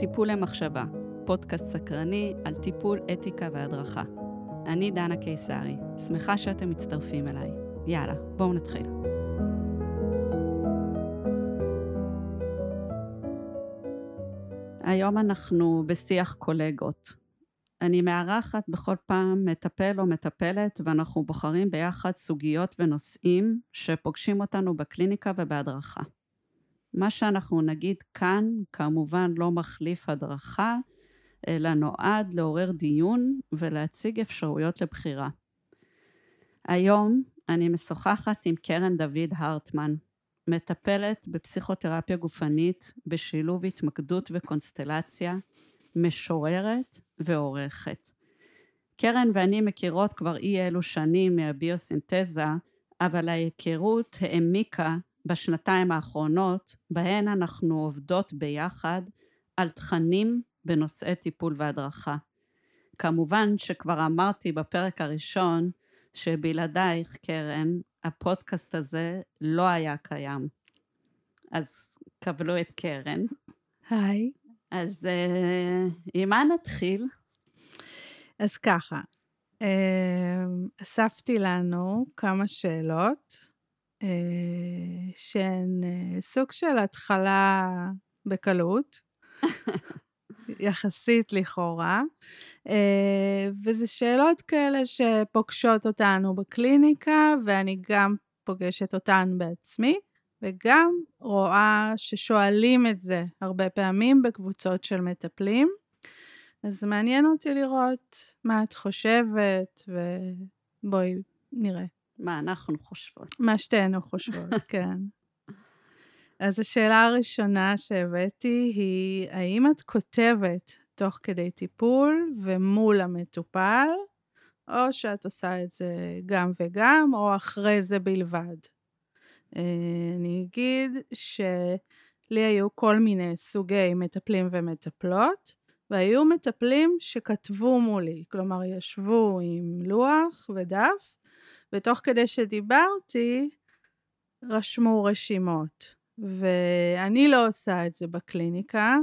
טיפול למחשבה, פודקאסט סקרני על טיפול, אתיקה והדרכה. אני דנה קיסרי, שמחה שאתם מצטרפים אליי. יאללה, בואו נתחיל. היום אנחנו בשיח קולגות. אני מארחת בכל פעם מטפל או מטפלת ואנחנו בוחרים ביחד סוגיות ונושאים שפוגשים אותנו בקליניקה ובהדרכה. מה שאנחנו נגיד כאן כמובן לא מחליף הדרכה, אלא נועד לעורר דיון ולהציג אפשרויות לבחירה. היום אני משוחחת עם קרן דוד הרטמן, מטפלת בפסיכותרפיה גופנית בשילוב התמקדות וקונסטלציה, משוררת ועורכת. קרן ואני מכירות כבר אי אלו שנים מהביוסינתזה, אבל ההיכרות העמיקה בשנתיים האחרונות, בהן אנחנו עובדות ביחד על תכנים בנושאי טיפול והדרכה. כמובן שכבר אמרתי בפרק הראשון שבלעדייך, קרן, הפודקאסט הזה לא היה קיים. אז קבלו את קרן. היי. אז uh, עם מה נתחיל? אז ככה, uh, אספתי לנו כמה שאלות שהן uh, סוג של התחלה בקלות, יחסית לכאורה, uh, וזה שאלות כאלה שפוגשות אותנו בקליניקה, ואני גם פוגשת אותן בעצמי. וגם רואה ששואלים את זה הרבה פעמים בקבוצות של מטפלים. אז מעניין אותי לראות מה את חושבת, ובואי נראה. מה אנחנו חושבות. מה שתינו חושבות, כן. אז השאלה הראשונה שהבאתי היא, האם את כותבת תוך כדי טיפול ומול המטופל, או שאת עושה את זה גם וגם, או אחרי זה בלבד? אה, אני אגיד שלי היו כל מיני סוגי מטפלים ומטפלות, והיו מטפלים שכתבו מולי, כלומר ישבו עם לוח ודף, ותוך כדי שדיברתי, רשמו רשימות. ואני לא עושה את זה בקליניקה,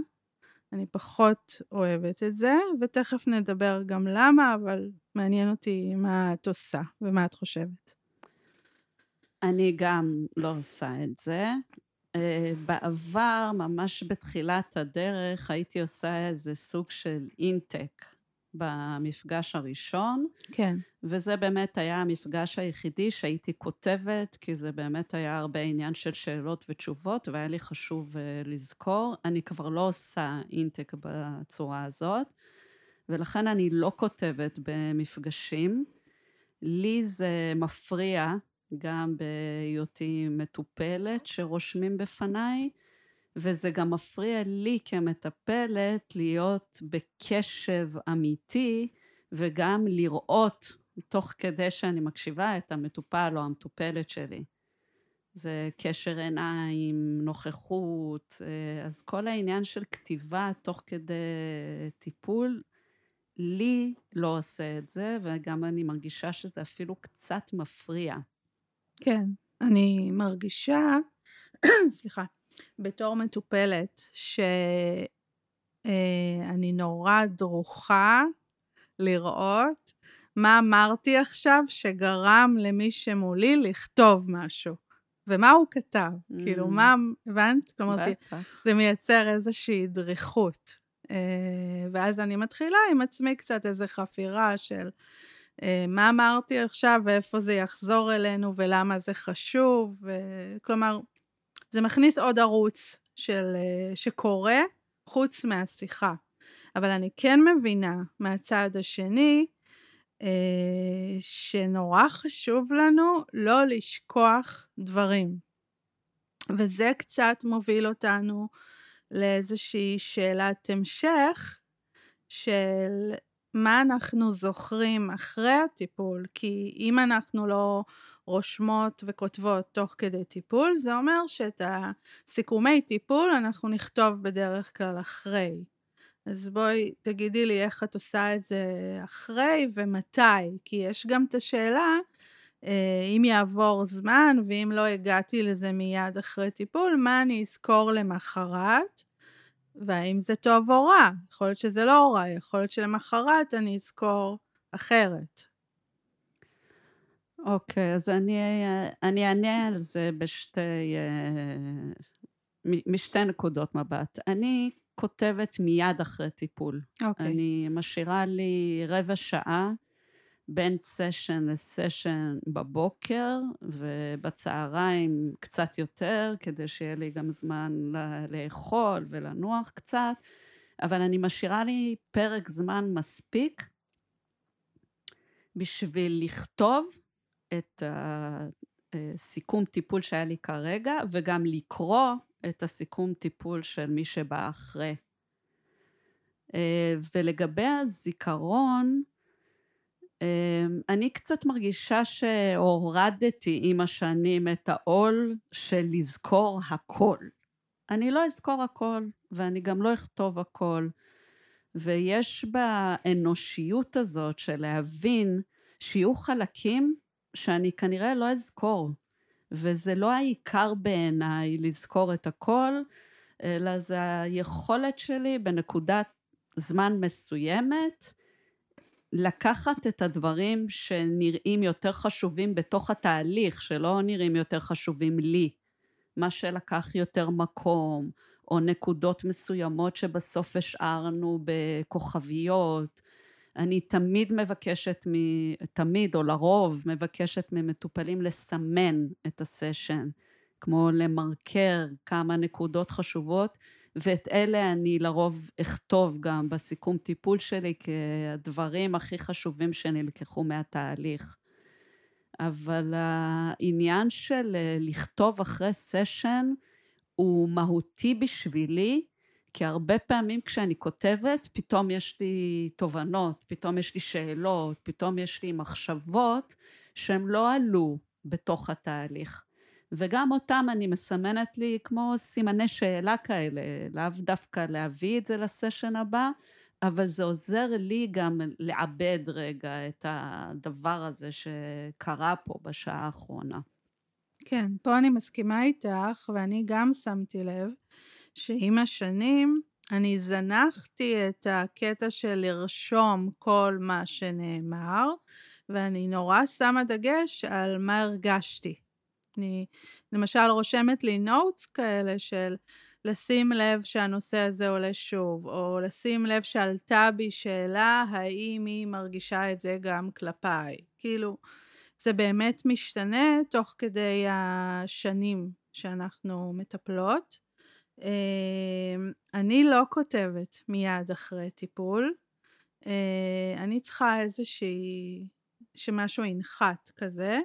אני פחות אוהבת את זה, ותכף נדבר גם למה, אבל מעניין אותי מה את עושה ומה את חושבת. אני גם לא עושה את זה. אה, בעבר, ממש בתחילת הדרך, הייתי עושה איזה סוג של אינטק במפגש הראשון. כן. וזה באמת היה המפגש היחידי שהייתי כותבת, כי זה באמת היה הרבה עניין של שאלות ותשובות, והיה לי חשוב uh, לזכור. אני כבר לא עושה אינטק בצורה הזאת, ולכן אני לא כותבת במפגשים. לי זה מפריע גם בהיותי מטופלת שרושמים בפניי, וזה גם מפריע לי כמטפלת להיות בקשב אמיתי וגם לראות תוך כדי שאני מקשיבה את המטופל או המטופלת שלי. זה קשר עיניים, נוכחות, אז כל העניין של כתיבה תוך כדי טיפול, לי לא עושה את זה, וגם אני מרגישה שזה אפילו קצת מפריע. כן, אני מרגישה, סליחה, בתור מטופלת, שאני אה, נורא דרוכה לראות מה אמרתי עכשיו שגרם למי שמולי לכתוב משהו. ומה הוא כתב, mm. כאילו מה, הבנת? כלומר, זה, זה מייצר איזושהי דריכות. Uh, ואז אני מתחילה עם עצמי קצת איזו חפירה של אה, מה אמרתי עכשיו ואיפה זה יחזור אלינו ולמה זה חשוב. כלומר, זה מכניס עוד ערוץ של, אה, שקורה חוץ מהשיחה. אבל אני כן מבינה מהצד השני, אה, שנורא חשוב לנו לא לשכוח דברים. וזה קצת מוביל אותנו לאיזושהי שאלת המשך של מה אנחנו זוכרים אחרי הטיפול, כי אם אנחנו לא רושמות וכותבות תוך כדי טיפול, זה אומר שאת הסיכומי טיפול אנחנו נכתוב בדרך כלל אחרי. אז בואי תגידי לי איך את עושה את זה אחרי ומתי, כי יש גם את השאלה אה, אם יעבור זמן ואם לא הגעתי לזה מיד אחרי טיפול, מה אני אזכור למחרת והאם זה טוב או רע. יכול להיות שזה לא רע, יכול להיות שלמחרת אני אזכור אחרת. אוקיי, אז אני, אני אענה על זה בשתי, אה, משתי נקודות מבט. אני כותבת מיד אחרי טיפול. אוקיי. אני משאירה לי רבע שעה בין סשן לסשן בבוקר, ובצהריים קצת יותר, כדי שיהיה לי גם זמן לאכול ולנוח קצת, אבל אני משאירה לי פרק זמן מספיק בשביל לכתוב את הסיכום טיפול שהיה לי כרגע, וגם לקרוא את הסיכום טיפול של מי שבא אחרי. ולגבי הזיכרון, אני קצת מרגישה שהורדתי עם השנים את העול של לזכור הכל. אני לא אזכור הכל, ואני גם לא אכתוב הכל. ויש באנושיות הזאת של להבין שיהיו חלקים שאני כנראה לא אזכור. וזה לא העיקר בעיניי לזכור את הכל, אלא זה היכולת שלי בנקודת זמן מסוימת לקחת את הדברים שנראים יותר חשובים בתוך התהליך, שלא נראים יותר חשובים לי, מה שלקח יותר מקום, או נקודות מסוימות שבסוף השארנו בכוכביות. אני תמיד מבקשת, מ... תמיד או לרוב מבקשת ממטופלים לסמן את הסשן, כמו למרקר כמה נקודות חשובות, ואת אלה אני לרוב אכתוב גם בסיכום טיפול שלי כדברים הכי חשובים שנלקחו מהתהליך. אבל העניין של אה, לכתוב אחרי סשן הוא מהותי בשבילי, כי הרבה פעמים כשאני כותבת, פתאום יש לי תובנות, פתאום יש לי שאלות, פתאום יש לי מחשבות שהן לא עלו בתוך התהליך. וגם אותם אני מסמנת לי כמו סימני שאלה כאלה, לאו דווקא להביא את זה לסשן הבא, אבל זה עוזר לי גם לעבד רגע את הדבר הזה שקרה פה בשעה האחרונה. כן, פה אני מסכימה איתך, ואני גם שמתי לב שעם השנים אני זנחתי את הקטע של לרשום כל מה שנאמר, ואני נורא שמה דגש על מה הרגשתי. אני למשל רושמת לי נוטס כאלה של לשים לב שהנושא הזה עולה שוב, או לשים לב שעלתה בי שאלה האם היא מרגישה את זה גם כלפיי. כאילו, זה באמת משתנה תוך כדי השנים שאנחנו מטפלות. אמ, אני לא כותבת מיד אחרי טיפול. אה, אני צריכה איזושהי, שמשהו ינחת כזה.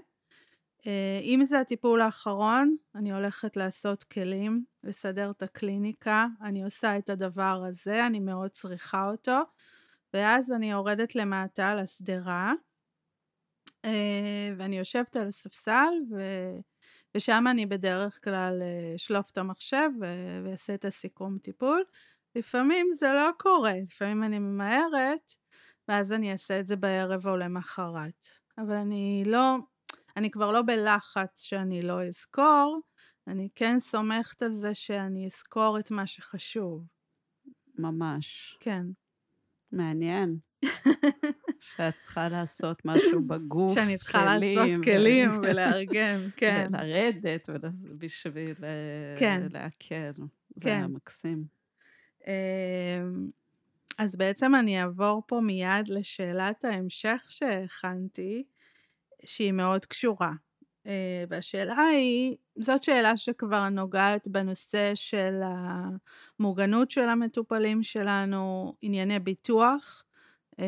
אה, אם זה הטיפול האחרון, אני הולכת לעשות כלים, לסדר את הקליניקה, אני עושה את הדבר הזה, אני מאוד צריכה אותו, ואז אני יורדת למטה לשדרה, אה, ואני יושבת על הספסל, ו... ושם אני בדרך כלל אשלוף את המחשב ואעשה את הסיכום טיפול. לפעמים זה לא קורה, לפעמים אני ממהרת, ואז אני אעשה את זה בערב או למחרת. אבל אני לא, אני כבר לא בלחץ שאני לא אזכור, אני כן סומכת על זה שאני אזכור את מה שחשוב. ממש. כן. מעניין. שאת צריכה לעשות משהו בגוף, שאני צריכה כלים, לעשות כלים ולארגן, כן. ולרדת בשביל אה, כן. להקל. זה כן. היה מקסים. אמ, אז בעצם אני אעבור פה מיד לשאלת ההמשך שהכנתי, שהיא מאוד קשורה. אה, והשאלה היא, זאת שאלה שכבר נוגעת בנושא של המוגנות של המטופלים שלנו, ענייני ביטוח, אה,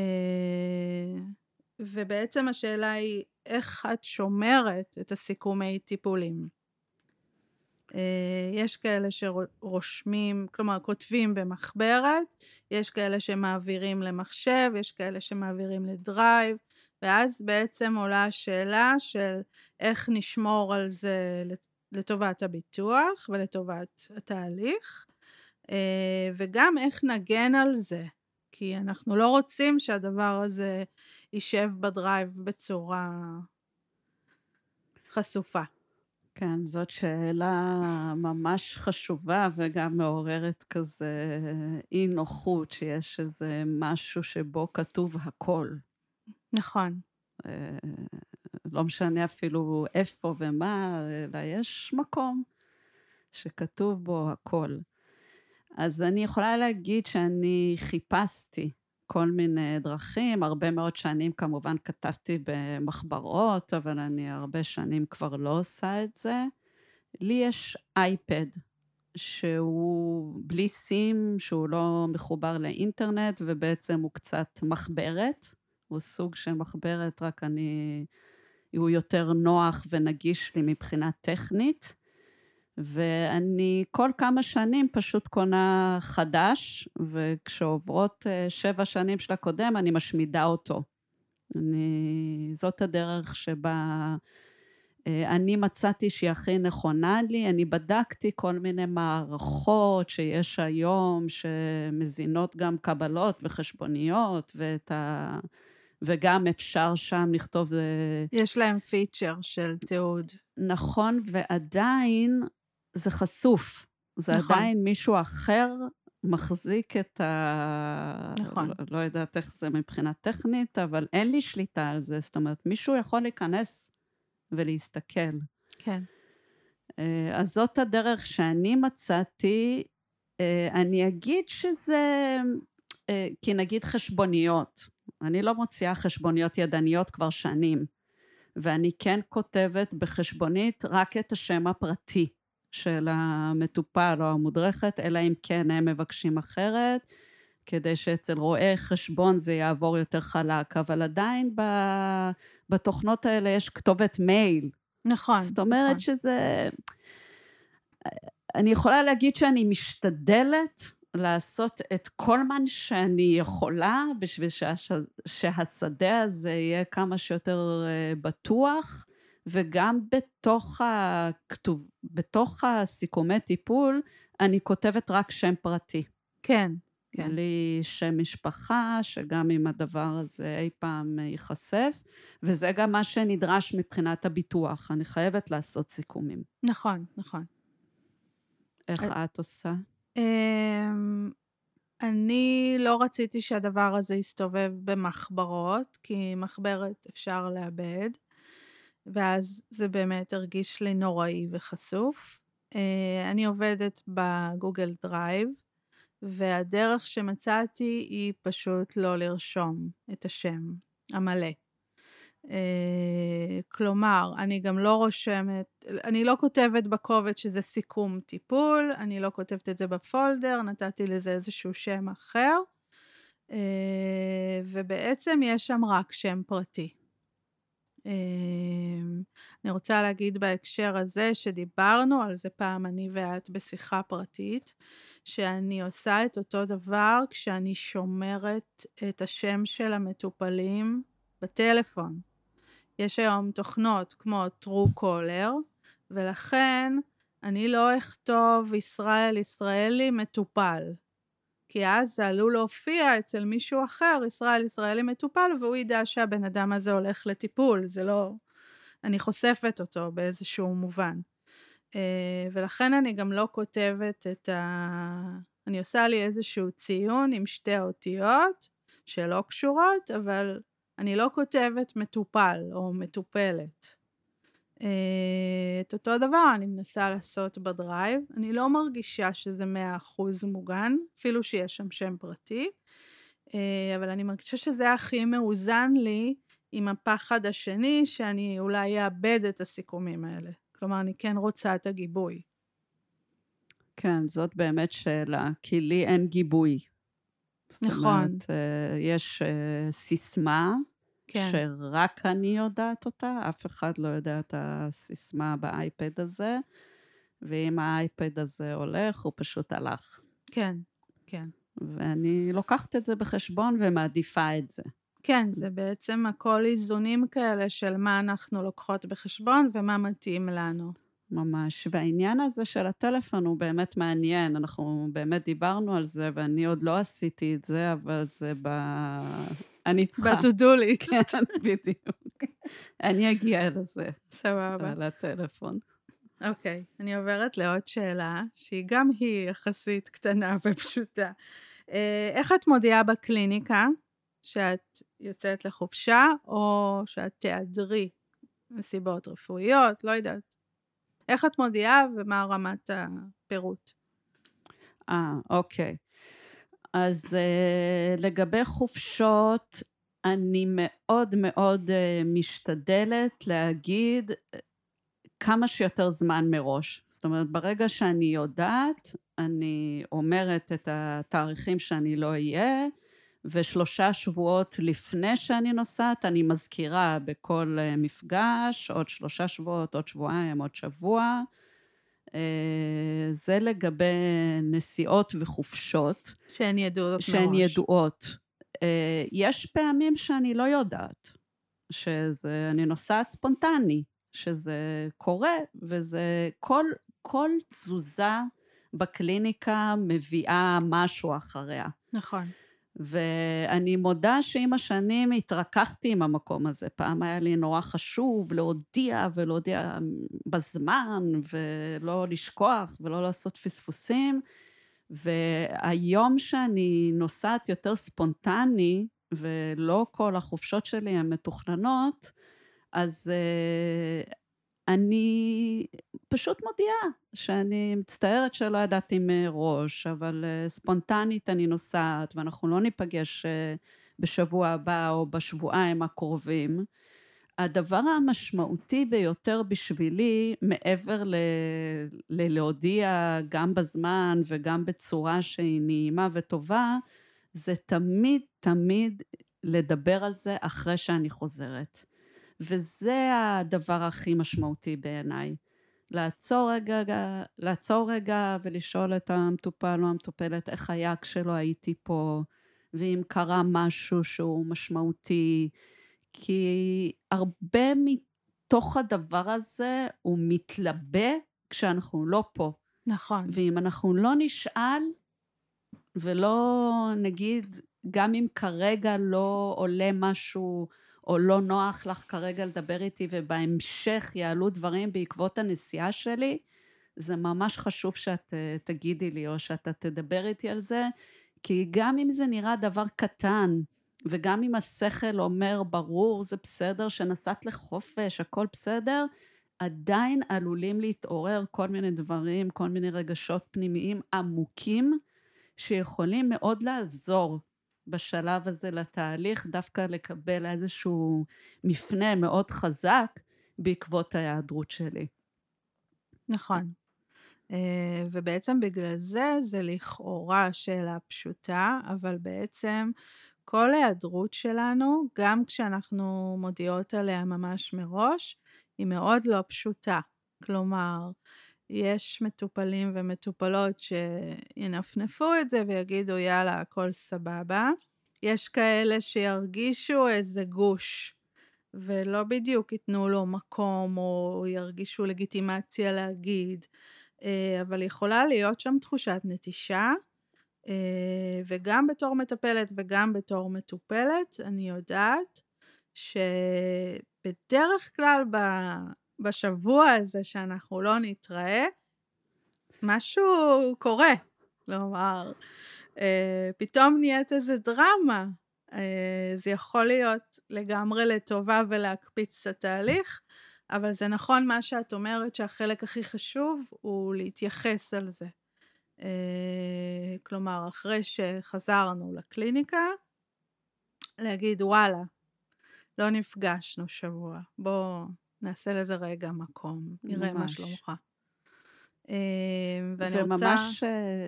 ובעצם השאלה היא, איך את שומרת את הסיכומי טיפולים? אה, יש כאלה שרושמים, כלומר כותבים במחברת, יש כאלה שמעבירים למחשב, יש כאלה שמעבירים לדרייב, ואז בעצם עולה השאלה של איך נשמור על זה לטובת הביטוח ולטובת התהליך, אה, וגם איך נגן על זה, כי אנחנו לא רוצים שהדבר הזה יישב בדרייב בצורה חשופה. כן, זאת שאלה ממש חשובה וגם מעוררת כזה אי נוחות, שיש איזה משהו שבו כתוב הכל. נכון. אה, לא משנה אפילו איפה ומה, אלא יש מקום שכתוב בו הכל. אז אני יכולה להגיד שאני חיפשתי כל מיני דרכים, הרבה מאוד שנים כמובן כתבתי במחברות, אבל אני הרבה שנים כבר לא עושה את זה. לי יש אייפד שהוא בלי סים, שהוא לא מחובר לאינטרנט, ובעצם הוא קצת מחברת. הוא סוג של מחברת, רק אני... הוא יותר נוח ונגיש לי מבחינה טכנית. ואני כל כמה שנים פשוט קונה חדש, וכשעוברות אה, שבע שנים של הקודם, אני משמידה אותו. אני... זאת הדרך שבה אה, אני מצאתי שהיא הכי נכונה לי. אני בדקתי כל מיני מערכות שיש היום, שמזינות גם קבלות וחשבוניות, ואת ה... וגם אפשר שם לכתוב... אה, יש להם פיצ'ר של תיעוד. נכון, ועדיין זה חשוף. זה נכון. עדיין מישהו אחר מחזיק את ה... נכון. לא, לא יודעת איך זה מבחינה טכנית, אבל אין לי שליטה על זה. זאת אומרת, מישהו יכול להיכנס ולהסתכל. כן. אה, אז זאת הדרך שאני מצאתי. אה, אני אגיד שזה, אה, כי נגיד חשבוניות. אני לא מוציאה חשבוניות ידניות כבר שנים, ואני כן כותבת בחשבונית רק את השם הפרטי. של המטופל או המודרכת, אלא אם כן הם מבקשים אחרת, כדי שאצל רואה חשבון זה יעבור יותר חלק, אבל עדיין בתוכנות האלה יש כתובת מייל. נכון. זאת אומרת נכון. שזה... אני יכולה להגיד שאני משתדלת לעשות את כל מה שאני יכולה בשביל שהש... שהשדה הזה יהיה כמה שיותר אה, בטוח. וגם בתוך, הכתוב, בתוך הסיכומי טיפול, אני כותבת רק שם פרטי. כן, כן. בלי שם משפחה, שגם אם הדבר הזה אי פעם ייחשף, וזה גם מה שנדרש מבחינת הביטוח. אני חייבת לעשות סיכומים. נכון, נכון. איך את עושה? אמ, אני לא רציתי שהדבר הזה יסתובב במחברות, כי מחברת אפשר לאבד. ואז זה באמת הרגיש לי נוראי וחשוף. אה, אני עובדת ב Google Drive, והדרך שמצאתי היא פשוט לא לרשום את השם המלא. אה, כלומר, אני גם לא רושמת, אני לא כותבת בקובץ שזה סיכום טיפול, אני לא כותבת את זה בפולדר, נתתי לזה איזשהו שם אחר, אה, ובעצם יש שם רק שם פרטי. אמ, אני רוצה להגיד בהקשר הזה שדיברנו על זה פעם אני ואת בשיחה פרטית, שאני עושה את אותו דבר כשאני שומרת את השם של המטופלים בטלפון. יש היום תוכנות כמו True ולכן אני לא אכתוב ישראל ישראלי מטופל. כי אז זה עלול להופיע אצל מישהו אחר, ישראל ישראלי מטופל, והוא ידע שהבן אדם הזה הולך לטיפול, זה לא... אני חושפת אותו באיזשהו מובן. אה, ולכן אני גם לא כותבת את ה... אני עושה לי איזשהו ציון עם שתי אותיות שלא קשורות, אבל אני לא כותבת מטופל או מטופלת. אה, את אותו דבר אני מנסה לעשות בדרייב. אני לא מרגישה שזה מאה אחוז מוגן, אפילו שיש שם שם פרטי, אה, אבל אני מרגישה שזה הכי מאוזן לי עם הפחד השני, שאני אולי אאבד את הסיכומים האלה. כלומר, אני כן רוצה את הגיבוי. כן, זאת באמת שאלה, כי לי אין גיבוי. נכון. זאת אומרת, אה, יש סיסמה, כן. שרק אני יודעת אותה, אף אחד לא יודע את הסיסמה באייפד הזה, ואם האייפד הזה הולך, הוא פשוט הלך. כן, כן. ואני לוקחת את זה בחשבון ומעדיפה את זה. כן, זה בעצם הכל איזונים כאלה של מה אנחנו לוקחות בחשבון ומה מתאים לנו. ממש. והעניין הזה של הטלפון הוא באמת מעניין. אנחנו באמת דיברנו על זה, ואני עוד לא עשיתי את זה, אבל זה ב... אני צריכה. ב-to-do list. כן, בדיוק. אני אגיע לזה. סבבה. על הטלפון. אוקיי, אני עוברת לעוד שאלה, שהיא גם היא יחסית קטנה ופשוטה. אה, איך את מודיעה בקליניקה שאת יוצאת לחופשה, או שאת תיעדרי מסיבות רפואיות, לא יודעת. איך את מודיעה ומה רמת הפירוט? אה, אוקיי. אז uh, לגבי חופשות, אני מאוד מאוד uh, משתדלת להגיד כמה שיותר זמן מראש. זאת אומרת, ברגע שאני יודעת, אני אומרת את התאריכים שאני לא אהיה, ושלושה שבועות לפני שאני נוסעת, אני מזכירה בכל אה, מפגש, עוד שלושה שבועות, עוד שבועיים, עוד שבוע. אה, זה לגבי נסיעות וחופשות. שהן ידועות שהן מראש. שהן ידועות. אה, יש פעמים שאני לא יודעת, שזה, אני נוסעת ספונטני. שזה קורה, וזה כל, כל תזוזה בקליניקה מביאה משהו אחריה. נכון. ואני מודה שעם השנים התרככתי עם המקום הזה. פעם היה לי נורא חשוב להודיע ולהודיע בזמן, ולא לשכוח ולא לעשות פספוסים. והיום שאני נוסעת יותר ספונטני, ולא כל החופשות שלי הן מתוכננות, אז uh, אני פשוט מודיעה שאני מצטערת שלא ידעתי מראש, אבל uh, ספונטנית אני נוסעת ואנחנו לא ניפגש uh, בשבוע הבא או בשבועיים הקרובים. הדבר המשמעותי ביותר בשבילי, מעבר ללהודיע גם בזמן וגם בצורה שהיא נעימה וטובה, זה תמיד תמיד לדבר על זה אחרי שאני חוזרת. וזה הדבר הכי משמעותי בעיניי. לעצור רגע, לעצור רגע ולשאול את המטופל או המטופלת איך היה כשלא הייתי פה, ואם קרה משהו שהוא משמעותי, כי הרבה מתוך הדבר הזה הוא מתלבא כשאנחנו לא פה. נכון. ואם אנחנו לא נשאל ולא נגיד, גם אם כרגע לא עולה משהו או לא נוח לך כרגע לדבר איתי ובהמשך יעלו דברים בעקבות הנסיעה שלי, זה ממש חשוב שאת אה, תגידי לי או שאתה תדבר איתי על זה, כי גם אם זה נראה דבר קטן, וגם אם השכל אומר ברור זה בסדר שנסעת לחופש הכל בסדר עדיין עלולים להתעורר כל מיני דברים כל מיני רגשות פנימיים עמוקים שיכולים מאוד לעזור בשלב הזה לתהליך, דווקא לקבל איזשהו מפנה מאוד חזק בעקבות ההיעדרות שלי. נכון. אה, ובעצם בגלל זה, זה לכאורה שאלה פשוטה, אבל בעצם כל היעדרות שלנו, גם כשאנחנו מודיעות עליה ממש מראש, היא מאוד לא פשוטה. כלומר, יש מטופלים ומטופלות שינפנפו את זה ויגידו יאללה הכל סבבה. יש כאלה שירגישו איזה גוש ולא בדיוק ייתנו לו מקום או ירגישו לגיטימציה להגיד, אה, אבל יכולה להיות שם תחושת נטישה. אה, וגם בתור מטפלת וגם בתור מטופלת, אני יודעת שבדרך כלל בשבוע הזה שאנחנו לא נתראה, משהו קורה. כלומר, אה, פתאום נהיית איזה דרמה. אה, זה יכול להיות לגמרי לטובה ולהקפיץ את התהליך, אבל זה נכון מה שאת אומרת שהחלק הכי חשוב הוא להתייחס על זה. אה, כלומר, אחרי שחזרנו לקליניקה, להגיד וואלה, לא נפגשנו שבוע, בוא נעשה לזה רגע מקום, נראה ממש. מה שלומך. אמ, ואני וממש, רוצה... וממש,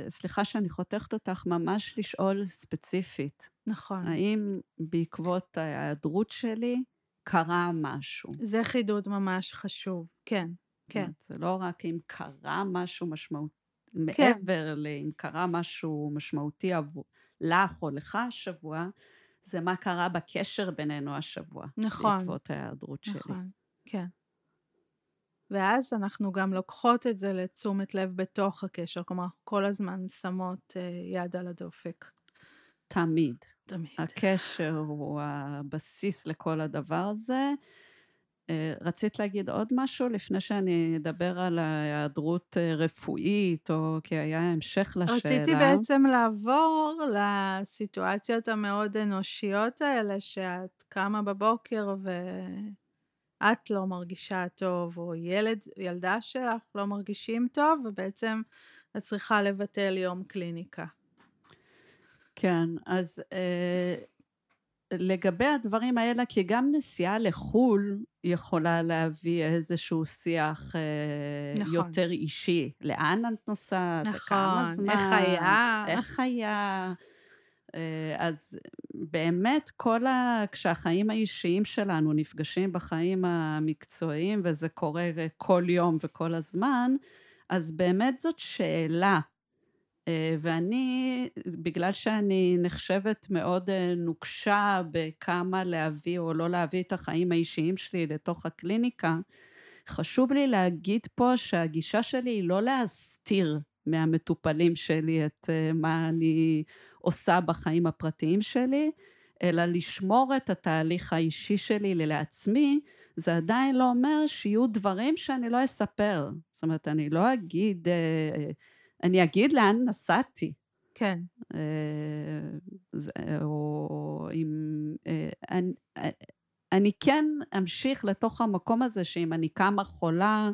סליחה שאני חותכת אותך, ממש לשאול ספציפית. נכון. האם בעקבות ההיעדרות שלי קרה משהו? זה חידוד ממש חשוב, כן, כן. זה לא רק אם קרה משהו משמעותי, כן. מעבר לאם קרה משהו משמעותי עבור לך או לך השבוע, זה מה קרה בקשר בינינו השבוע. נכון. בעקבות ההיעדרות נכון, שלי. נכון, כן. ואז אנחנו גם לוקחות את זה לתשומת לב בתוך הקשר, כלומר, כל הזמן שמות אה, יד על הדופק. תמיד. תמיד. הקשר הוא הבסיס לכל הדבר הזה. אה, רצית להגיד עוד משהו לפני שאני אדבר על ההיעדרות אה, רפואית, או כי היה המשך לשאלה? רציתי בעצם לעבור לסיטואציות המאוד אנושיות האלה, שאת קמה בבוקר ואת לא מרגישה טוב, או ילד, ילדה שלך לא מרגישים טוב, ובעצם את צריכה לבטל יום קליניקה. כן, אז אה, לגבי הדברים האלה, כי גם נסיעה לחו"ל יכולה להביא איזשהו שיח אה, נכון. יותר אישי. לאן את נוסעת? נכון, לכמה זמן? איך היה? איך היה? אה, אז באמת, כל ה... כשהחיים האישיים שלנו נפגשים בחיים המקצועיים, וזה קורה כל יום וכל הזמן, אז באמת זאת שאלה. אה, ואני, בגלל שאני נחשבת מאוד אה, נוקשה בכמה להביא או לא להביא את החיים האישיים שלי לתוך הקליניקה, חשוב לי להגיד פה שהגישה שלי היא לא להסתיר מהמטופלים שלי את אה, מה אני עושה בחיים הפרטיים שלי, אלא לשמור את התהליך האישי שלי לעצמי, זה עדיין לא אומר שיהיו דברים שאני לא אספר. זאת אומרת, אני לא אגיד... אני אגיד לאן נסעתי. כן. אה, או אם... אה, אני, אני כן אמשיך לתוך המקום הזה שאם אני קמה חולה,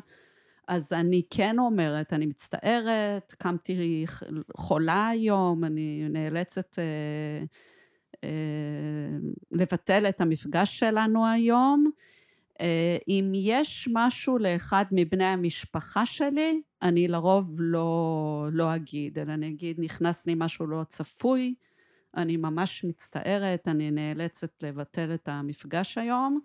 אז אני כן אומרת, אני מצטערת, קמתי חולה היום, אני נאלצת אה, אה, לבטל את המפגש שלנו היום. אה, אם יש משהו לאחד מבני המשפחה שלי, אני לרוב לא, לא אגיד, אלא אני אגיד, נכנס לי משהו לא צפוי, אני ממש מצטערת, אני נאלצת לבטל את המפגש היום.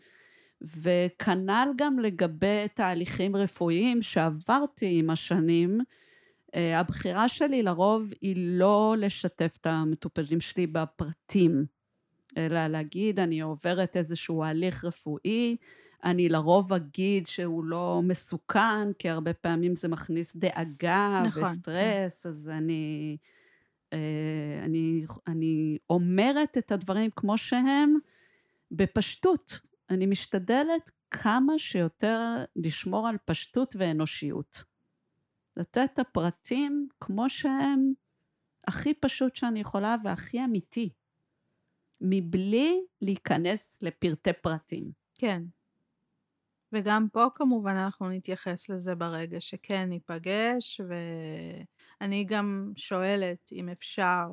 וכנ"ל גם לגבי תהליכים רפואיים שעברתי עם השנים, אה, הבחירה שלי לרוב היא לא לשתף את המטופלים שלי בפרטים, אלא להגיד, אני עוברת איזשהו הליך רפואי, אני לרוב אגיד שהוא לא מסוכן, כי הרבה פעמים זה מכניס דאגה נכון, וסטרס, כן. אז אני, אה, אני, אני אומרת את הדברים כמו שהם בפשטות. אני משתדלת כמה שיותר לשמור על פשטות ואנושיות. לתת את הפרטים כמו שהם, הכי פשוט שאני יכולה והכי אמיתי, מבלי להיכנס לפרטי פרטים. כן. וגם פה כמובן אנחנו נתייחס לזה ברגע שכן ניפגש, ואני גם שואלת אם אפשר,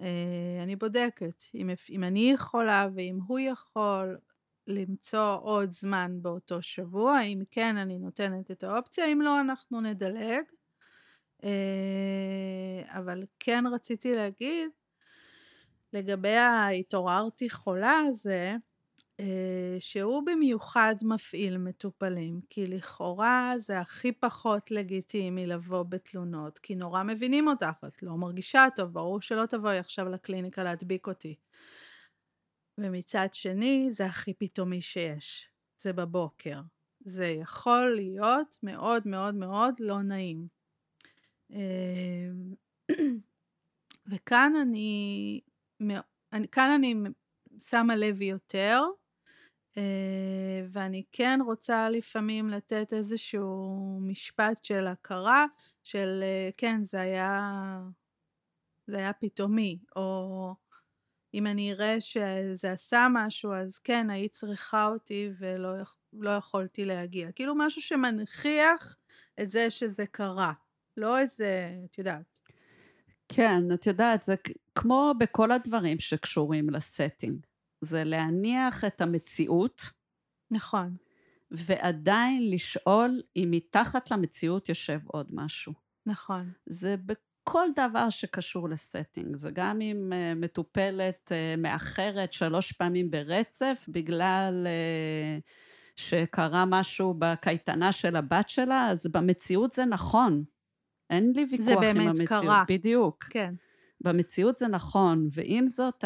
אה, אני בודקת אם, אם אני יכולה ואם הוא יכול למצוא עוד זמן באותו שבוע, אם כן אני נותנת את האופציה, אם לא אנחנו נדלג. אה, אבל כן רציתי להגיד, לגבי ההתעוררתי חולה הזה, אה, שהוא במיוחד מפעיל מטופלים, כי לכאורה זה הכי פחות לגיטימי לבוא בתלונות, כי נורא מבינים אותך, את לא מרגישה טוב, ברור שלא תבואי עכשיו לקליניקה להדביק אותי. ומצד שני, זה הכי פתאומי שיש, זה בבוקר. זה יכול להיות מאוד מאוד מאוד לא נעים. אה, וכאן אני, כאן אני שמה לב יותר, אה, ואני כן רוצה לפעמים לתת איזשהו משפט של הכרה, של אה, כן, זה היה, זה היה פתאומי, או אם אני אראה שזה עשה משהו, אז כן, היית צריכה אותי ולא לא יכולתי להגיע. כאילו משהו שמנכיח את זה שזה קרה, לא איזה, את יודעת. כן, את יודעת, זה כמו בכל הדברים שקשורים לסטינג. זה להניח את המציאות. נכון. ועדיין לשאול אם מתחת למציאות יושב עוד משהו. נכון. זה בכל דבר שקשור לסטינג. זה גם אם uh, מטופלת uh, מאחרת שלוש פעמים ברצף בגלל uh, שקרה משהו בקייטנה של הבת שלה, אז במציאות זה נכון. אין לי ויכוח עם המציאות. זה באמת קרה. בדיוק. כן. במציאות זה נכון, ועם זאת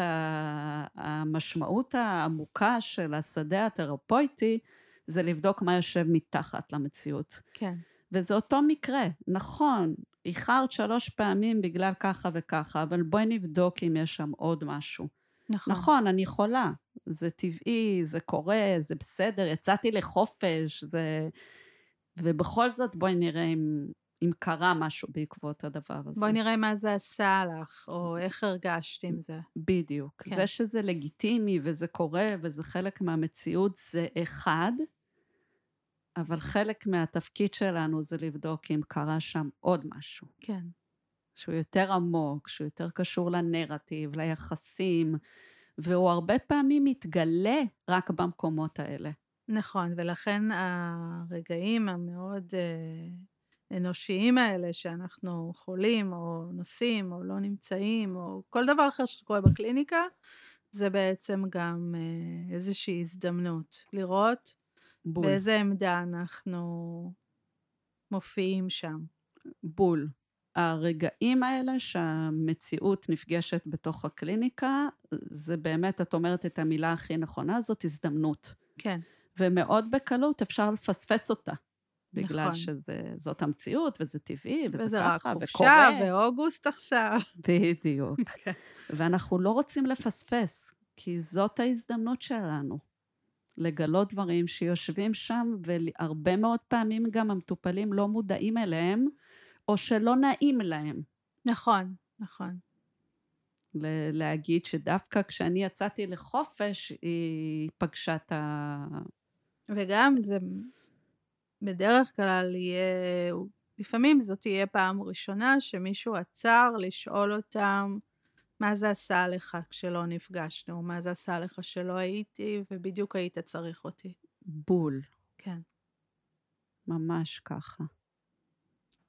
המשמעות העמוקה של השדה התרפויטי זה לבדוק מה יושב מתחת למציאות. כן. וזה אותו מקרה, נכון, איחרת שלוש פעמים בגלל ככה וככה, אבל בואי נבדוק אם יש שם עוד משהו. נכון. נכון, אני חולה, זה טבעי, זה קורה, זה בסדר, יצאתי לחופש, זה... ובכל זאת, בואי נראה אם, אם קרה משהו בעקבות הדבר הזה. בואי נראה מה זה עשה לך, או איך הרגשת עם זה. בדיוק. כן. זה שזה לגיטימי וזה קורה וזה חלק מהמציאות זה אחד, אבל חלק מהתפקיד שלנו זה לבדוק אם קרה שם עוד משהו. כן. שהוא יותר עמוק, שהוא יותר קשור לנרטיב, ליחסים, והוא הרבה פעמים מתגלה רק במקומות האלה. נכון, ולכן הרגעים המאוד אה, אנושיים האלה, שאנחנו חולים, או נוסעים, או לא נמצאים, או כל דבר אחר שקורה בקליניקה, זה בעצם גם אה, איזושהי הזדמנות לראות בול. באיזה עמדה אנחנו מופיעים שם. בול. הרגעים האלה שהמציאות נפגשת בתוך הקליניקה, זה באמת, את אומרת את המילה הכי נכונה, זאת הזדמנות. כן, ומאוד בקלות אפשר לפספס אותה. בגלל נכון. שזאת המציאות, וזה טבעי, וזה, וזה רק ככה, חופשה, וקורה. ואוגוסט עכשיו. בדיוק. כן. ואנחנו לא רוצים לפספס, כי זאת ההזדמנות שלנו. לגלות דברים שיושבים שם, והרבה מאוד פעמים גם המטופלים לא מודעים אליהם, או שלא נעים להם. נכון, נכון. ל- להגיד שדווקא כשאני יצאתי לחופש, היא פגשה את ה... וגם זה בדרך כלל יהיה, לפעמים זאת תהיה פעם ראשונה שמישהו עצר לשאול אותם מה זה עשה לך כשלא נפגשנו, מה זה עשה לך שלא הייתי ובדיוק היית צריך אותי. בול. כן, ממש ככה.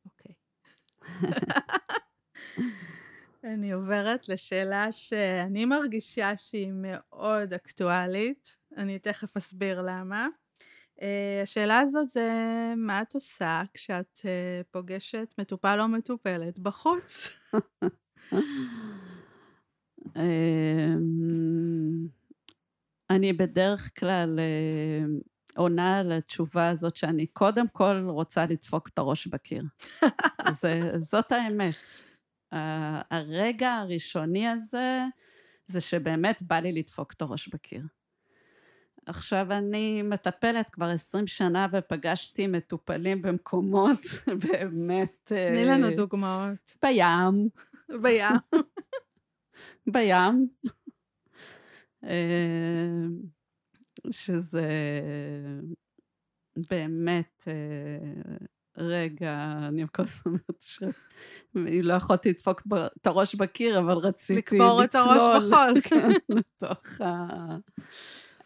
אוקיי. אני עוברת לשאלה שאני מרגישה שהיא מאוד אקטואלית, אני תכף אסביר למה. אה, השאלה הזאת זה מה את עושה כשאת אה, פוגשת מטופל או מטופלת בחוץ? אמ, אני בדרך כלל אה, עונה על התשובה הזאת שאני קודם כל רוצה לדפוק את הראש בקיר. זה, זאת האמת. הרגע הראשוני הזה, זה שבאמת בא לי לדפוק את הראש בקיר. עכשיו, אני מטפלת כבר 20 שנה ופגשתי מטופלים במקומות באמת... תני אה, לנו דוגמאות. בים, בים. בים, אה, שזה באמת אה, רגע, אני כל הזמן אומרת שלא יכולתי לדפוק ב- את הראש בקיר, אבל רציתי לקבור את הראש לצלול, בחול. כן, לתוך ה...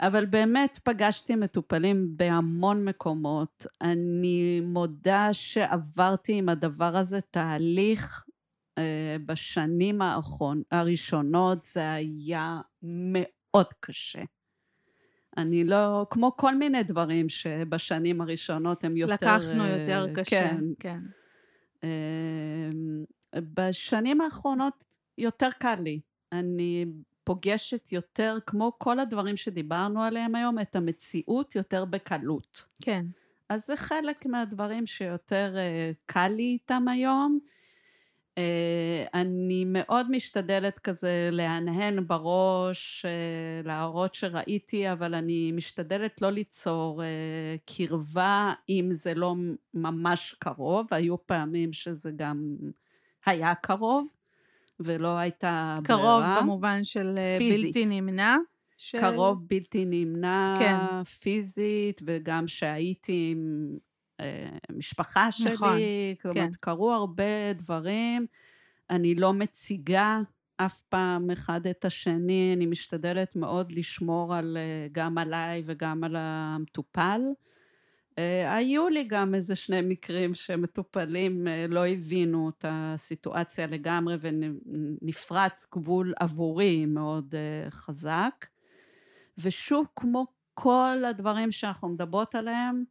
אבל באמת פגשתי מטופלים בהמון מקומות. אני מודה שעברתי עם הדבר הזה תהליך בשנים האחרון, הראשונות, זה היה מאוד קשה. אני לא, כמו כל מיני דברים שבשנים הראשונות הם יותר... לקחנו אה, יותר קשה. כן. כן. אמ, בשנים האחרונות יותר קל לי. אני פוגשת יותר, כמו כל הדברים שדיברנו עליהם היום, את המציאות יותר בקלות. כן. אז זה חלק מהדברים שיותר אה, קל לי איתם היום. אה, אני מאוד משתדלת כזה להנהן בראש, אה, להראות שראיתי, אבל אני משתדלת לא ליצור אה, קרבה אם זה לא ממש קרוב. היו פעמים שזה גם היה קרוב, ולא הייתה קרוב ברירה. במובן של פיזית. בלתי נמנע. ש- קרוב בלתי נמנע, כן. פיזית, וגם שהייתי עם אה, משפחה שלי, נכון, כלומר, כן. קרו הרבה דברים. אני לא מציגה אף פעם אחד את השני, אני משתדלת מאוד לשמור על, אה, גם עליי וגם על המטופל. אה, היו לי גם איזה שני מקרים שמטופלים אה, לא הבינו את הסיטואציה לגמרי ונפרץ גבול עבורי מאוד אה, חזק. ושוב, כמו כל הדברים שאנחנו מדברות עליהם,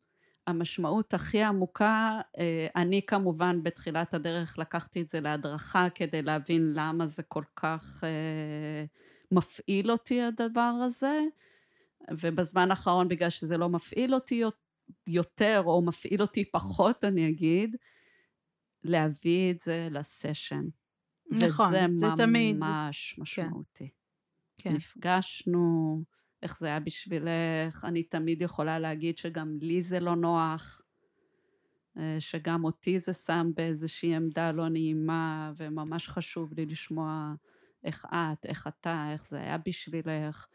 המשמעות הכי עמוקה, אה, אני כמובן בתחילת הדרך לקחתי את זה להדרכה כדי להבין למה זה כל כך אה, מפעיל אותי הדבר הזה, ובזמן האחרון בגלל שזה לא מפעיל אותי יותר, או מפעיל אותי פחות, אני אגיד, להביא את זה לסשן. נכון, וזה זה תמיד. ממש משמעותי. כן. נפגשנו, איך זה היה בשבילך, אני תמיד יכולה להגיד שגם לי זה לא נוח, אה, שגם אותי זה שם באיזושהי עמדה לא נעימה, וממש חשוב לי לשמוע איך את, איך אתה, איך זה היה בשבילך,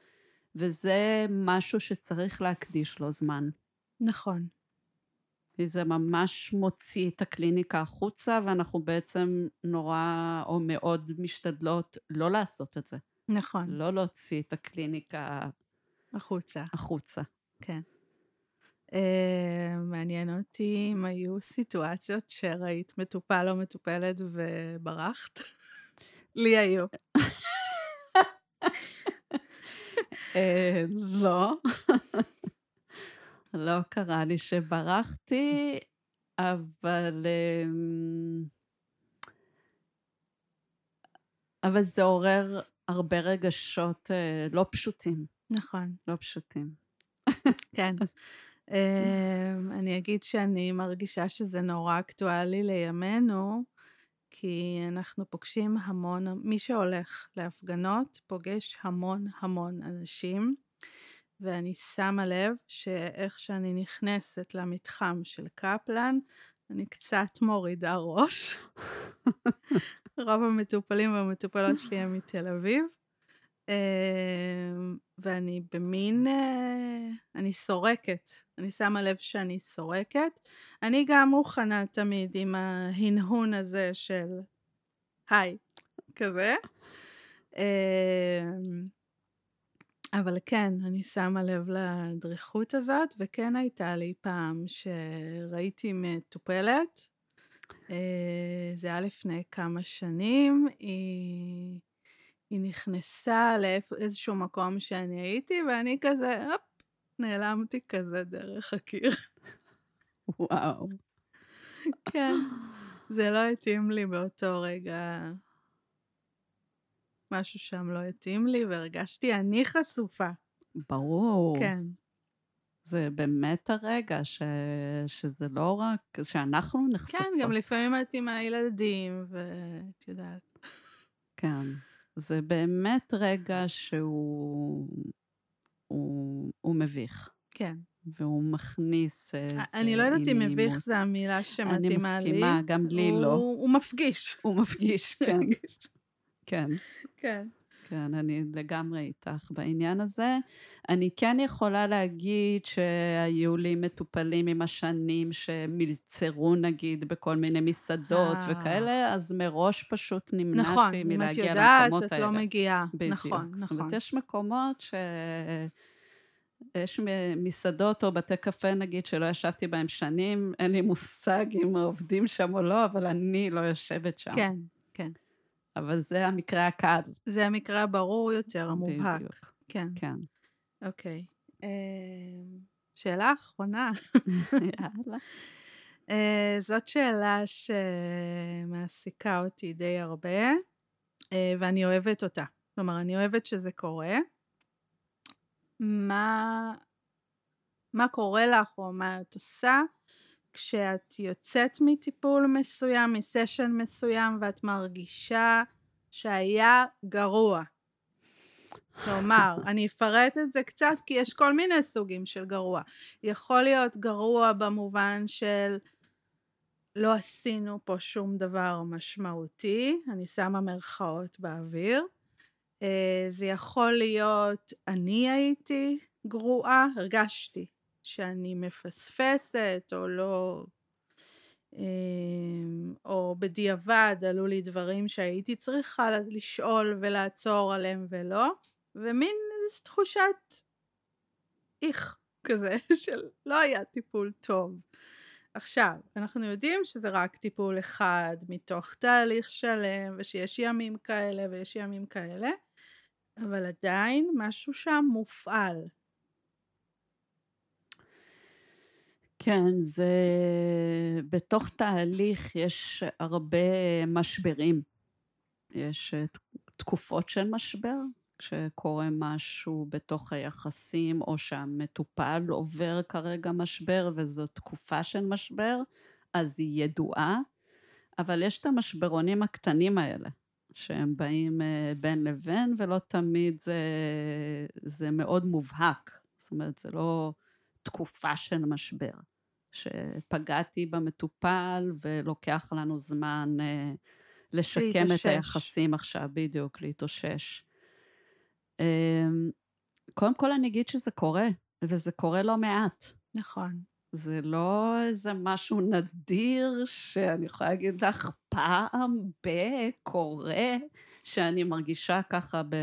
וזה משהו שצריך להקדיש לו זמן. נכון. כי זה ממש מוציא את הקליניקה החוצה, ואנחנו בעצם נורא או מאוד משתדלות לא לעשות את זה. נכון. לא להוציא את הקליניקה החוצה. החוצה. כן. Uh, מעניין אותי אם היו סיטואציות שראית מטופל או מטופלת וברחת. לי היו. אה, לא. לא קרה לי שברחתי, אבל... אמ, אבל זה עורר הרבה רגשות אה, לא פשוטים. נכון. לא פשוטים. כן. אמ, אני אגיד שאני מרגישה שזה נורא אקטואלי לימינו, כי אנחנו פוגשים המון, מי שהולך להפגנות פוגש המון המון אנשים, ואני שמה לב שאיך שאני נכנסת למתחם של קפלן, אני קצת מורידה ראש. רוב המטופלים והמטופלות שלי הם מתל אביב. אמ, ואני במין, אה, אני סורקת, אני שמה לב שאני סורקת. אני גם מוכנה תמיד עם ההנהון הזה של היי, כזה. אמ, אבל כן, אני שמה לב לדריכות הזאת, וכן הייתה לי פעם שראיתי מטופלת, אה, זה היה לפני כמה שנים, היא... היא נכנסה לאיזשהו מקום שאני הייתי, ואני כזה, הופ, נעלמתי כזה דרך הקיר. וואו. כן, זה לא התאים לי באותו רגע. משהו שם לא התאים לי, והרגשתי אני חשופה. ברור. כן. זה באמת הרגע ש... שזה לא רק, שאנחנו נחשפות. כן, גם לפעמים הייתי מהילדים, ואת יודעת. כן. זה באמת רגע שהוא הוא, הוא מביך. כן. והוא מכניס איזה אני לא יודעת אם מביך זה המילה שמתאימה לי. אני מסכימה, גם לי הוא, לא. הוא מפגיש. הוא מפגיש, כן. כן. כן. כן, אני לגמרי איתך בעניין הזה. אני כן יכולה להגיד שהיו לי מטופלים עם השנים שמלצרו נגיד בכל מיני מסעדות אה. וכאלה, אז מראש פשוט נמנעתי נכון, אם את מלהגיע יודעת, למקומות את האלה. לא מגיעה. בדיוק. נכון, זאת אומרת, נכון. יש מקומות ש... יש מסעדות או בתי קפה נגיד שלא ישבתי בהם שנים, אין לי מושג אם עובדים שם או לא, אבל אני לא יושבת שם. כן, כן. אבל זה המקרה הקל. זה המקרה הברור יותר, המובהק. בדיוק. כן, כן. אוקיי. אה, שאלה אחרונה. יאללה. אה, זאת שאלה שמעסיקה אותי די הרבה, אה, ואני אוהבת אותה. כלומר, אני אוהבת שזה קורה. מה, מה קורה לך, או מה את עושה, כשאת יוצאת מטיפול מסוים, מסשן מסוים, ואת מרגישה שהיה גרוע. כלומר, אני אפרט את זה קצת, כי יש כל מיני סוגים של גרוע. יכול להיות גרוע במובן של לא עשינו פה שום דבר משמעותי, אני שמה מרכאות באוויר. אה, זה יכול להיות אני הייתי גרועה, הרגשתי שאני מפספסת או לא, אה, או בדיעבד עלו לי דברים שהייתי צריכה לשאול ולעצור עליהם ולא, ומין איזו תחושת איך כזה של לא היה טיפול טוב. עכשיו, אנחנו יודעים שזה רק טיפול אחד מתוך תהליך שלם ושיש ימים כאלה ויש ימים כאלה, אבל עדיין משהו שם מופעל. כן, זה... בתוך תהליך יש הרבה משברים. יש אה, תקופות של משבר, כשקורה משהו בתוך היחסים, או שהמטופל עובר כרגע משבר וזו תקופה של משבר, אז היא ידועה, אבל יש את המשברונים הקטנים האלה, שהם באים אה, בין לבין, ולא תמיד זה, זה מאוד מובהק. זאת אומרת, זה לא תקופה של משבר. שפגעתי במטופל ולוקח לנו זמן אה, לשקם להתאושש. את היחסים עכשיו, בדיוק, להתאושש. אה, קודם כל אני אגיד שזה קורה, וזה קורה לא מעט. נכון. זה לא איזה משהו נדיר שאני יכולה להגיד לך פעם בקורה שאני מרגישה ככה ב...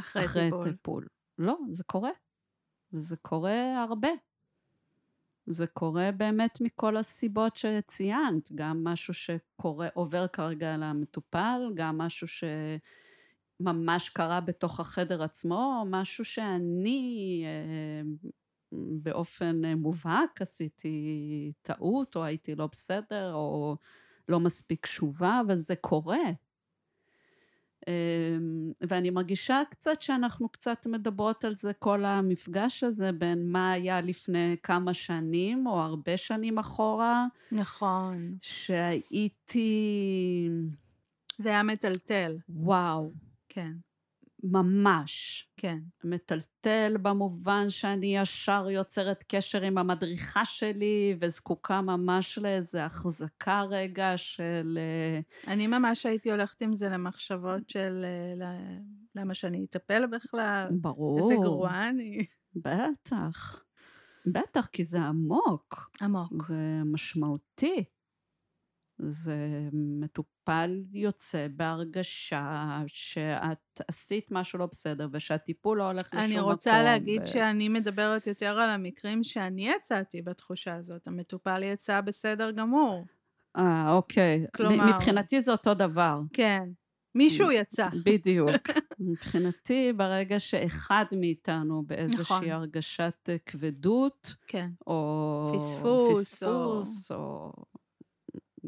אחרי, אחרי טיפול. טיפול. לא, זה קורה. וזה קורה הרבה. זה קורה באמת מכל הסיבות שציינת, גם משהו שקורה, עובר כרגע למטופל, גם משהו שממש קרה בתוך החדר עצמו, משהו שאני אה, באופן מובהק עשיתי טעות, או הייתי לא בסדר, או לא מספיק קשובה, וזה קורה. אמ, ואני מרגישה קצת שאנחנו קצת מדברות על זה, כל המפגש הזה בין מה היה לפני כמה שנים, או הרבה שנים אחורה. נכון. שהייתי... זה היה מטלטל. וואו. כן. ממש. כן. מטלטל במובן שאני ישר יוצרת קשר עם המדריכה שלי וזקוקה ממש לאיזה החזקה רגע של... אה, אני ממש הייתי הולכת עם זה למחשבות של אה, למה שאני אטפל בכלל. ברור. איזה גרועה אני. בטח. בטח, כי זה עמוק. עמוק. זה משמעותי. זה מטופל יוצא בהרגשה שאת עשית משהו לא בסדר ושהטיפול לא הולך לשום מקום. אני רוצה להגיד ו... שאני מדברת יותר על המקרים שאני יצאתי בתחושה הזאת. המטופל יצא בסדר גמור. אה, אוקיי. כלומר... מבחינתי זה אותו דבר. כן. מישהו יצא. בדיוק. מבחינתי, ברגע שאחד מאיתנו באיזושהי נכון. הרגשת כבדות, כן. או פספוס, פספוס או... או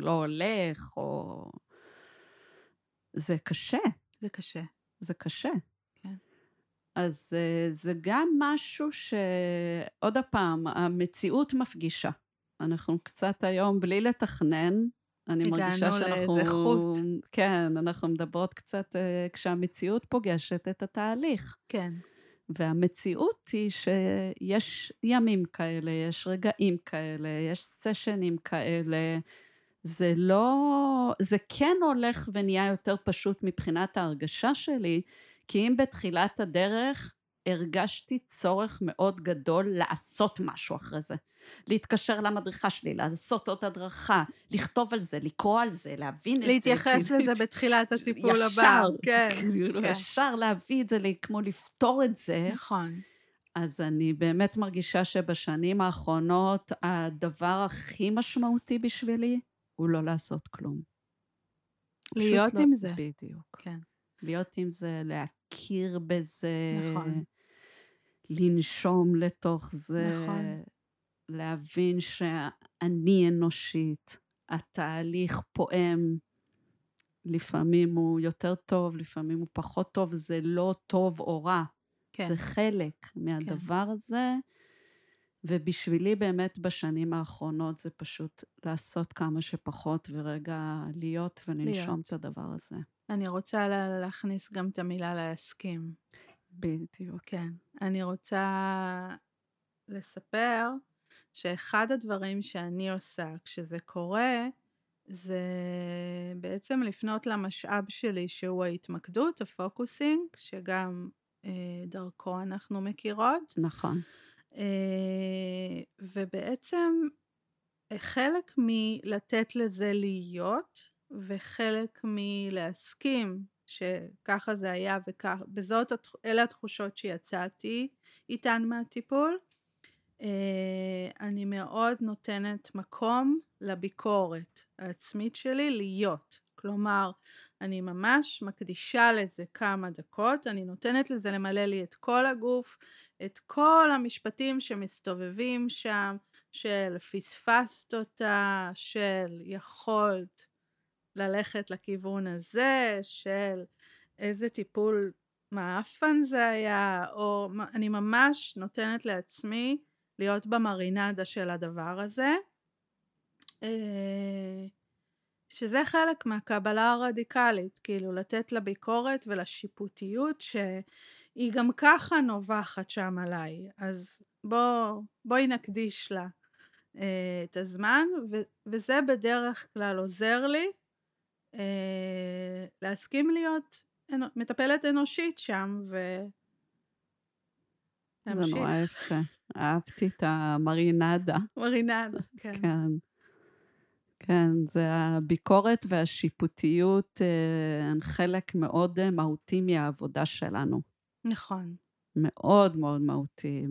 לא הולך, או... זה קשה. זה קשה. זה קשה. כן. אז אה, זה גם משהו ש... עוד פעם, המציאות מפגישה. אנחנו קצת היום, בלי לתכנן, אני מרגישה שאנחנו... הגענו לאיזה חוט. כן, אנחנו מדברות קצת אה, כשהמציאות פוגשת את התהליך. כן. והמציאות היא שיש ימים כאלה, יש רגעים כאלה, יש סשנים כאלה, זה לא, זה כן הולך ונהיה יותר פשוט מבחינת ההרגשה שלי, כי אם בתחילת הדרך הרגשתי צורך מאוד גדול לעשות משהו אחרי זה. להתקשר למדריכה שלי, לעשות עוד הדרכה, לכתוב על זה, לקרוא על זה, להבין את זה. להתייחס לזה בתחילת הטיפול ישר, הבא. כן, כאילו, כן. ישר להביא את זה, כמו לפתור את זה. נכון. אז אני באמת מרגישה שבשנים האחרונות הדבר הכי משמעותי בשבילי הוא לא לעשות כלום. להיות לא, עם זה. בדיוק. כן. להיות עם זה, להכיר בזה. נכון. לנשום לתוך זה. נכון. להבין שאני אנושית. התהליך פועם. לפעמים הוא יותר טוב, לפעמים הוא פחות טוב, זה לא טוב או רע. כן. זה חלק מהדבר כן. הזה. ובשבילי באמת בשנים האחרונות זה פשוט לעשות כמה שפחות ורגע להיות ולנשום להיות. את הדבר הזה. אני רוצה לה, להכניס גם את המילה להסכים. בדיוק. כן. אני רוצה לספר שאחד הדברים שאני עושה כשזה קורה, זה בעצם לפנות למשאב שלי שהוא ההתמקדות, הפוקוסינג, שגם אה, דרכו אנחנו מכירות. נכון. אה, ובעצם אה, חלק מלתת לזה להיות, וחלק מלהסכים שככה זה היה ובזאת, אלה התחושות שיצאתי איתן מהטיפול. אה, אני מאוד נותנת מקום לביקורת העצמית שלי להיות. כלומר, אני ממש מקדישה לזה כמה דקות, אני נותנת לזה למלא לי את כל הגוף, את כל המשפטים שמסתובבים שם, של פספסת אותה, של יכולת ללכת לכיוון הזה, של איזה טיפול מעפן זה היה, או אני ממש נותנת לעצמי להיות במרינדה של הדבר הזה. אה, שזה חלק מהקבלה הרדיקלית, כאילו לתת לביקורת ולשיפוטיות שהיא גם ככה נובחת שם עליי, אז בוא, בואי נקדיש לה אה, את הזמן, ו, וזה בדרך כלל עוזר לי אה, להסכים להיות אנ... מטפלת אנושית שם, ו... זה נורא יפה. אהבתי את המרינדה. מרינדה, כן. כן. כן, זה הביקורת והשיפוטיות אה, הן חלק מאוד אה, מהותי מהעבודה שלנו. נכון. מאוד מאוד מהותי,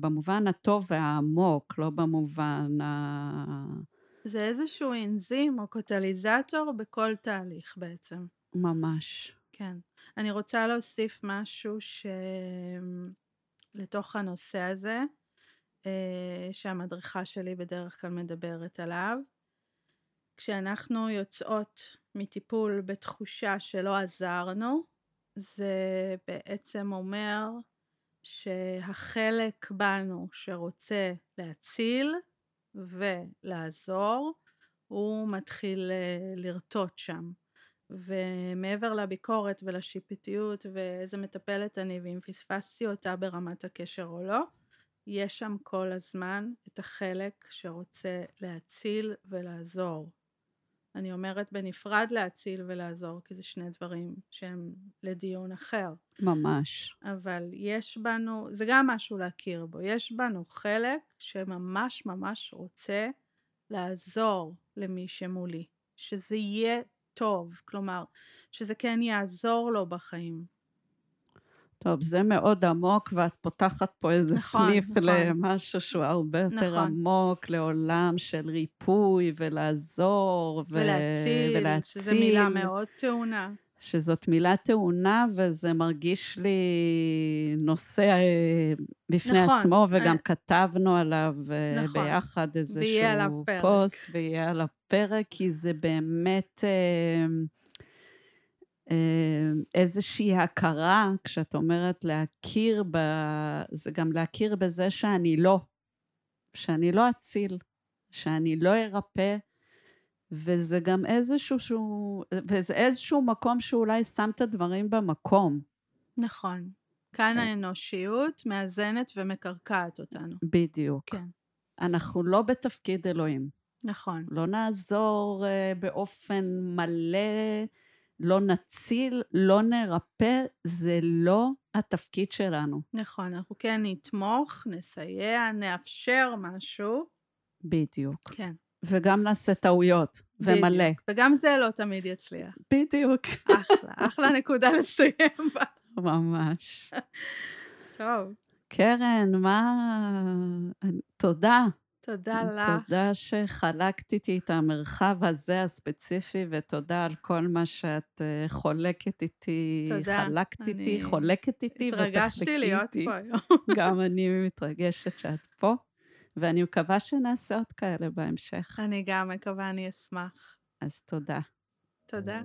במובן הטוב והעמוק, לא במובן ה... זה איזשהו אנזים או קטליזטור בכל תהליך בעצם. ממש. כן. אני רוצה להוסיף משהו ש... לתוך הנושא הזה, אה, שהמדריכה שלי בדרך כלל מדברת עליו. כשאנחנו יוצאות מטיפול בתחושה שלא עזרנו, זה בעצם אומר שהחלק בנו שרוצה להציל ולעזור, הוא מתחיל אה, לרטוט שם. ומעבר לביקורת ולשיפוטיות ואיזה מטפלת אני ואם פספסתי אותה ברמת הקשר או לא, יש שם כל הזמן את החלק שרוצה להציל ולעזור. אני אומרת בנפרד להציל ולעזור, כי זה שני דברים שהם לדיון אחר. ממש. אבל יש בנו, זה גם משהו להכיר בו, יש בנו חלק שממש ממש רוצה לעזור למי שמולי, שזה יהיה טוב, כלומר, שזה כן יעזור לו בחיים. טוב, זה מאוד עמוק, ואת פותחת פה איזה נכון, סניף נכון. למשהו שהוא הרבה יותר נכון. עמוק, לעולם של ריפוי ולעזור. ולהציל, ו... ולהציל, שזו מילה מאוד טעונה. שזאת מילה טעונה, וזה מרגיש לי נושא אה, בפני נכון, עצמו, וגם I... כתבנו עליו אה, נכון, ביחד איזשהו פוסט, ויהיה על הפרק, כי זה באמת... אה, איזושהי הכרה, כשאת אומרת להכיר ב... זה גם להכיר בזה שאני לא, שאני לא אציל, שאני לא ארפא, וזה גם איזשהו, שהוא, וזה איזשהו מקום שאולי שם את הדברים במקום. נכון. כאן כן. האנושיות מאזנת ומקרקעת אותנו. בדיוק. כן. אנחנו לא בתפקיד אלוהים. נכון. לא נעזור uh, באופן מלא לא נציל, לא נרפא, זה לא התפקיד שלנו. נכון, אנחנו כן נתמוך, נסייע, נאפשר משהו. בדיוק. כן. וגם נעשה טעויות, בדיוק. ומלא. וגם זה לא תמיד יצליח. בדיוק. אחלה, אחלה נקודה לסיים בה. ממש. טוב. קרן, מה... תודה. תודה לך. תודה שחלקת איתי את המרחב הזה הספציפי, ותודה על כל מה שאת אה, חולקת איתי, תודה. חלקת איתי, חולקת איתי, התרגשתי להיות פה היום. גם אני מתרגשת שאת פה, ואני מקווה שנעשה עוד כאלה בהמשך. אני גם מקווה, אני אשמח. אז תודה. תודה.